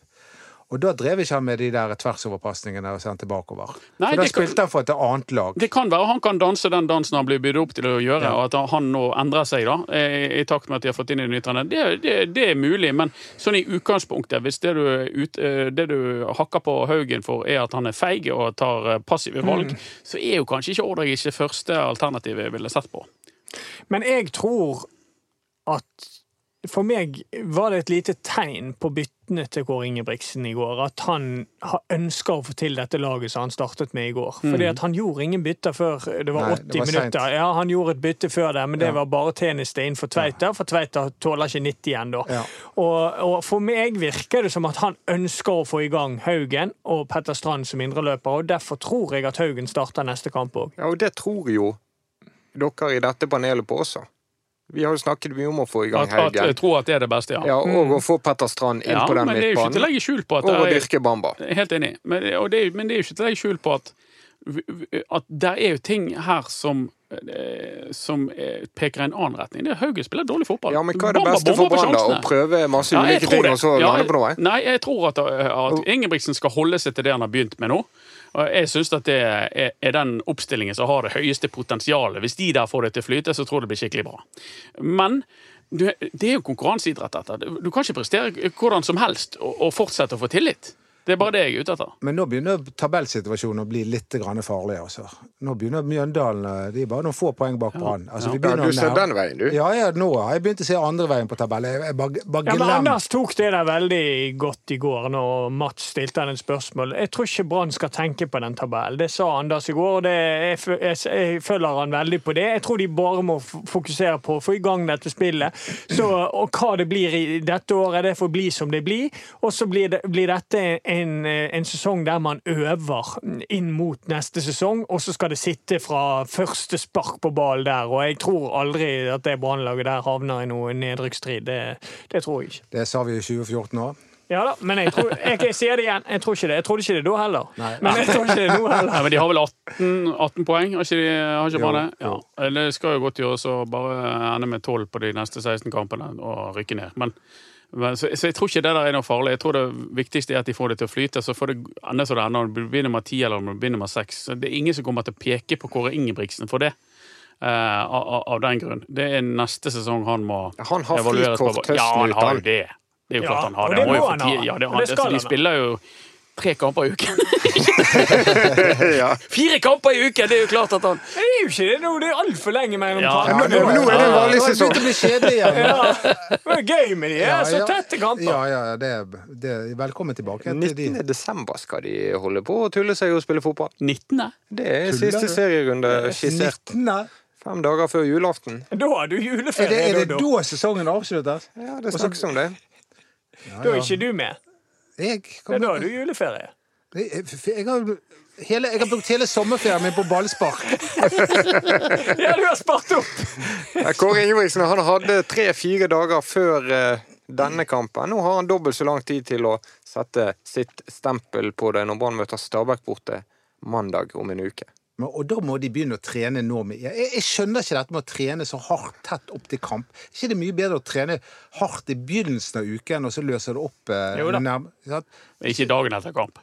Og da drev ikke han med de der tversoverpasningene og sendte bakover. Nei, for da spilte kan- han for et annet lag. Det kan være han kan danse den dansen han blir bydd opp til å gjøre, Ja. og at han nå endrer seg da, i, i takt med at de har fått inn i nytterne. Det, det, det er mulig, men sånn i utgangspunktet, hvis det du, ut, eh, det du hakker på Haugen for er at han er feig og tar eh, passive valg, så er jo kanskje ikke Ordag ikke første alternativet jeg ville sett på. Men jeg tror at for meg var det et lite tegn på byttene til Kåre Ingebrigtsen i går. At han ha- ønsker å få til dette laget som han startet med i går. Fordi at han gjorde ingen bytter før det var Nei, 80 det var minutter. Ja, Han gjorde et bytte før det, men det Ja. var bare tjeneste for Tveita, for Tveita tåler ikke 90 igjen da. Ja. Og, og for meg virker det som at han ønsker å få i gang Haugen og Petter Strand som indreløper, og derfor tror jeg at Haugen starter neste kamp òg. Ja, og det tror jo dere i dette panelet på også. Vi har jo snakket mye om å få i gang At, at, Haugen. jeg tror at det er det beste, ja. Ja, og å få Petter Strand inn Ja, på den men det er jo ikke til å midtbanen. legge skjul på at Og å dyrke Bamba. Helt enig. Men, og det er, men det er jo ikke til å legge skjul på at, at det er jo ting her som eh, som eh, peker i en annen retning. Det er Haugen spiller dårlig fotball. Ja, men hva er det Bamba beste for Brann, da? Å prøve masse ulike ja, ting, det. og så Ja, lande på noe? Nei, jeg tror at, at Ingebrigtsen skal holde seg til det han har begynt med nå. Og jeg syns at det er, den oppstillingen som har det høyeste potensialet. Hvis de der får det til å flyte, så tror jeg det blir skikkelig bra. Men det er jo konkurranseidrett, dette. Du kan ikke prestere hvordan som helst og fortsette å få tillit. Det er bare det jeg er ute etter. Men nå begynner tabellsituasjonen å bli litt farlig. Altså. Nå begynner Mjøndalen eh, De er bare noen få poeng bak Brann. Altså, vi Ja, du ser den veien, du. Ja, ja, nå har jeg begynt å se andre veien på tabellen. Jeg, jeg bare, bare Ja, men Anders tok det der veldig godt i går, når Mats stilte han et spørsmål. Jeg tror ikke Brann skal tenke på den tabellen. Det sa Anders i går, og det, jeg, jeg, jeg følger han veldig på det. Jeg tror de bare må fokusere på å få i gang dette spillet. Så, og hva det blir i dette året, det får bli som det blir. Og så blir, det, blir dette en, en sesong der man øver inn mot neste sesong, og så skal det sitte fra første spark på ball der. Og jeg tror aldri at det Brannlaget der havner i noe nedrykksstrid. Det, det tror jeg ikke. Det sa vi i 2014 òg. Ja da, men jeg, tror, jeg, jeg sier det igjen. Jeg tror ikke det. Jeg trodde ikke det da heller. Nei. Men jeg tror ikke det nå heller. Nei, men De har vel 18, 18 poeng? Har ikke de har ikke bare det? Ja. Det skal jo godt gjøres å bare ende med 12 på de neste 16 kampene og rykke ned. Men, men, så, så jeg tror ikke det der er noe farlig. Jeg tror det viktigste er at de får det til å flyte. Så får det ende som det ender, om du begynner med 10 eller om du begynner med 6. Så Det er ingen som kommer til å peke på Kåre Ingebrigtsen for det. Uh, av, av- av den grunn. Det er neste sesong han må Han har evalueres på. Ja, han har jo det. Det er jo Ja, klart han har og det. det han ha. Ja, det, han, det skal altså, de han ha. spiller jo tre kamper i uken. ja. Fire kamper i uken! Det er jo klart at han Det er jo ikke det nå. Det er altfor lenge mellom Ja, kampene. Ja, nå, nå er det vanlig sesong. begynte å bli kjedelig igjen. Ja, det er gøy med de Ja. Så tette kamper. Ja, ja, det, er- det er Velkommen tilbake til de. 19. desember skal de holde på å tulle seg og spille fotball. 19. Det er Tuller siste du? serierunde skissert. 19. Fem dager før julaften. Da har du Er det, er det da, da sesongen avsluttes? Ja, det snakkes om det. da er ikke du med. Jeg, kommer- da har du juleferie. jeg, jeg, har, hele, jeg har brukt hele sommerferien min på ballspark. Ja, du har spart opp! Kåre Ingebrigtsen han hadde tre-fire dager før eh, denne kampen. Nå har han dobbelt så lang tid til å sette sitt stempel på det når Brann møter Stabæk borte mandag om en uke. Men, og da må de begynne å trene nå. Med, jeg, jeg skjønner ikke dette med å trene så hardt tett opp til kamp. Er ikke det mye bedre å trene hardt i begynnelsen av uken, og så løser det opp eh, Jo da. nærm- Ikke dagen etter kamp.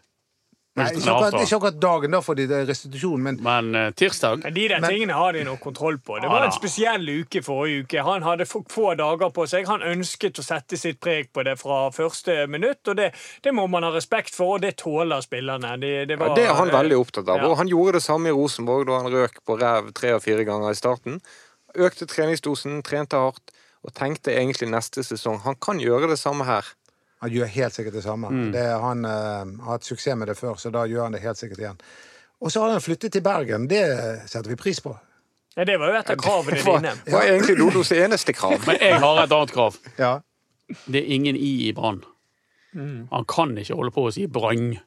Nei, ikke akkurat, ikke akkurat dagen, da for de det restitusjon, men Men eh, tirsdag Men De der Men- tingene har de noe kontroll på. Det var en spesiell uke forrige uke. Han hadde få, få dager på seg. Han ønsket å sette sitt preg på det fra første minutt, og det, det må man ha respekt for, og det tåler spillerne. Det, det, Ja, det er han veldig opptatt av. Ja. Og han gjorde det samme i Rosenborg da han røk på ræv tre og fire ganger i starten. Økte treningsdosen, trente hardt og tenkte egentlig neste sesong. Han kan gjøre det samme her. Han gjør helt sikkert det samme. Mm. Det, han uh, har hatt suksess med det før, så da gjør han det helt sikkert igjen. Og så har han flyttet til Bergen. Det setter vi pris på. Ja, det var jo et av kravene Det var, dine. var egentlig Lodos eneste krav. Men jeg har et annet krav. Ja. Det er ingen I i Brann. Han kan ikke holde på å si Brann.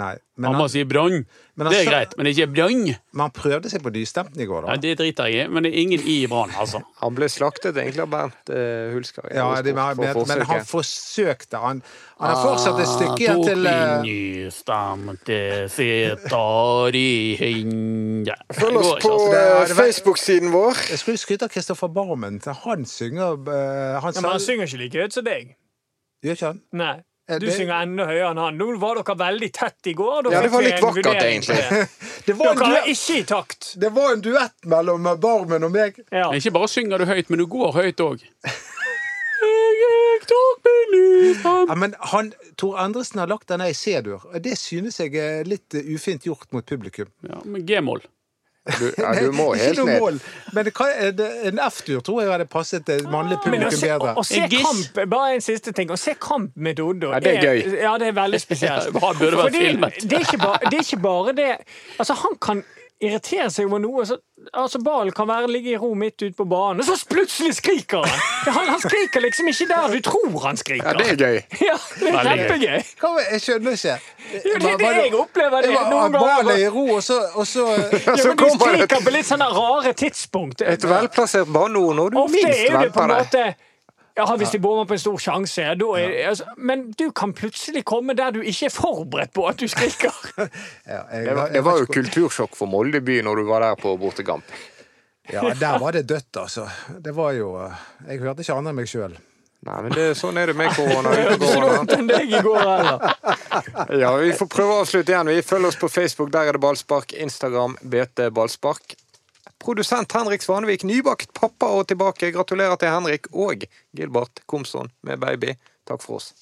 Nei. Men Han må si Brann. Det er greit, men ikke Brann. men han prøvde seg på nystemten i går, Ja, det driter jeg i, men det er ingen i Brann, altså. Han ble slaktet egentlig av Bernt uh, Hulskar. Ja, det, men, for men, men han forsøkte. Han, han har fortsatt et stykke igjen Ah, til eh, nystemte seter i hende Følg oss på altså. Eh, Facebook-siden vår. Jeg skulle skryte av Kristoffer Barmen. Han synger uh, Han Ja, men han synger ikke like høyt som deg. Gjør ikke han? Nei. Eh, Du det- synger enda høyere enn han. Nå var dere veldig tett i går. Ja, det var litt vakkert, egentlig. det. Var, Dere er ikke i takt. det var en duett mellom Barmen og meg. Ja. Ikke bare synger du høyt, men du går høyt òg. Ja, men han, Tor Endresen har lagt denne i C-dur. Det synes jeg er litt ufint gjort mot publikum. Ja, med G-moll. Du, ja, du må Ikke helt noe ned. mål. Men hva, er det, en F-tur tror jeg hadde passet det mannlige publikum se, bedre. å se kamp Bare en siste ting. Å se kamp med Doddo Ja, det er gøy. Ja, det er veldig spesielt. Ja, han burde vært Fordi filmet. Det er, ikke bare, det er ikke bare det Altså, han kan irritere seg over noe. Så, altså, Ballen kan være ligge i ro midt ute på banen, og så plutselig skriker han! han! Han skriker liksom ikke der du tror han skriker. Ja, det er gøy. Ja, det er kjempegøy. Jeg skjønner ikke. Jo, det er det jeg opplever. Det, noen ballen er i ro, og så, og så Ja, Så men du skriker på litt sånne rare tidspunkt. et velplassert banneord når du minst er det ja, Hvis de bommer på en stor sjanse, da er, altså, men du kan plutselig komme der du ikke er forberedt på at du skriker. ja, Det var, det var jo kultursjokk for Molde by når du var der på bortekamp. Ja, der var det dødt, altså. Det var jo eh, Jeg hørte ikke annet enn meg sjøl. Nei, men det, sånn er det med korona. Ja, vi får prøve å avslutte igjen. Vi følger oss på Facebook, der er det ballspark. Instagram BT Ballspark. Produsent Henrik Svanevik, nybakt pappa og tilbake. Gratulerer til Henrik og Gilbert Komson med baby. Takk for oss.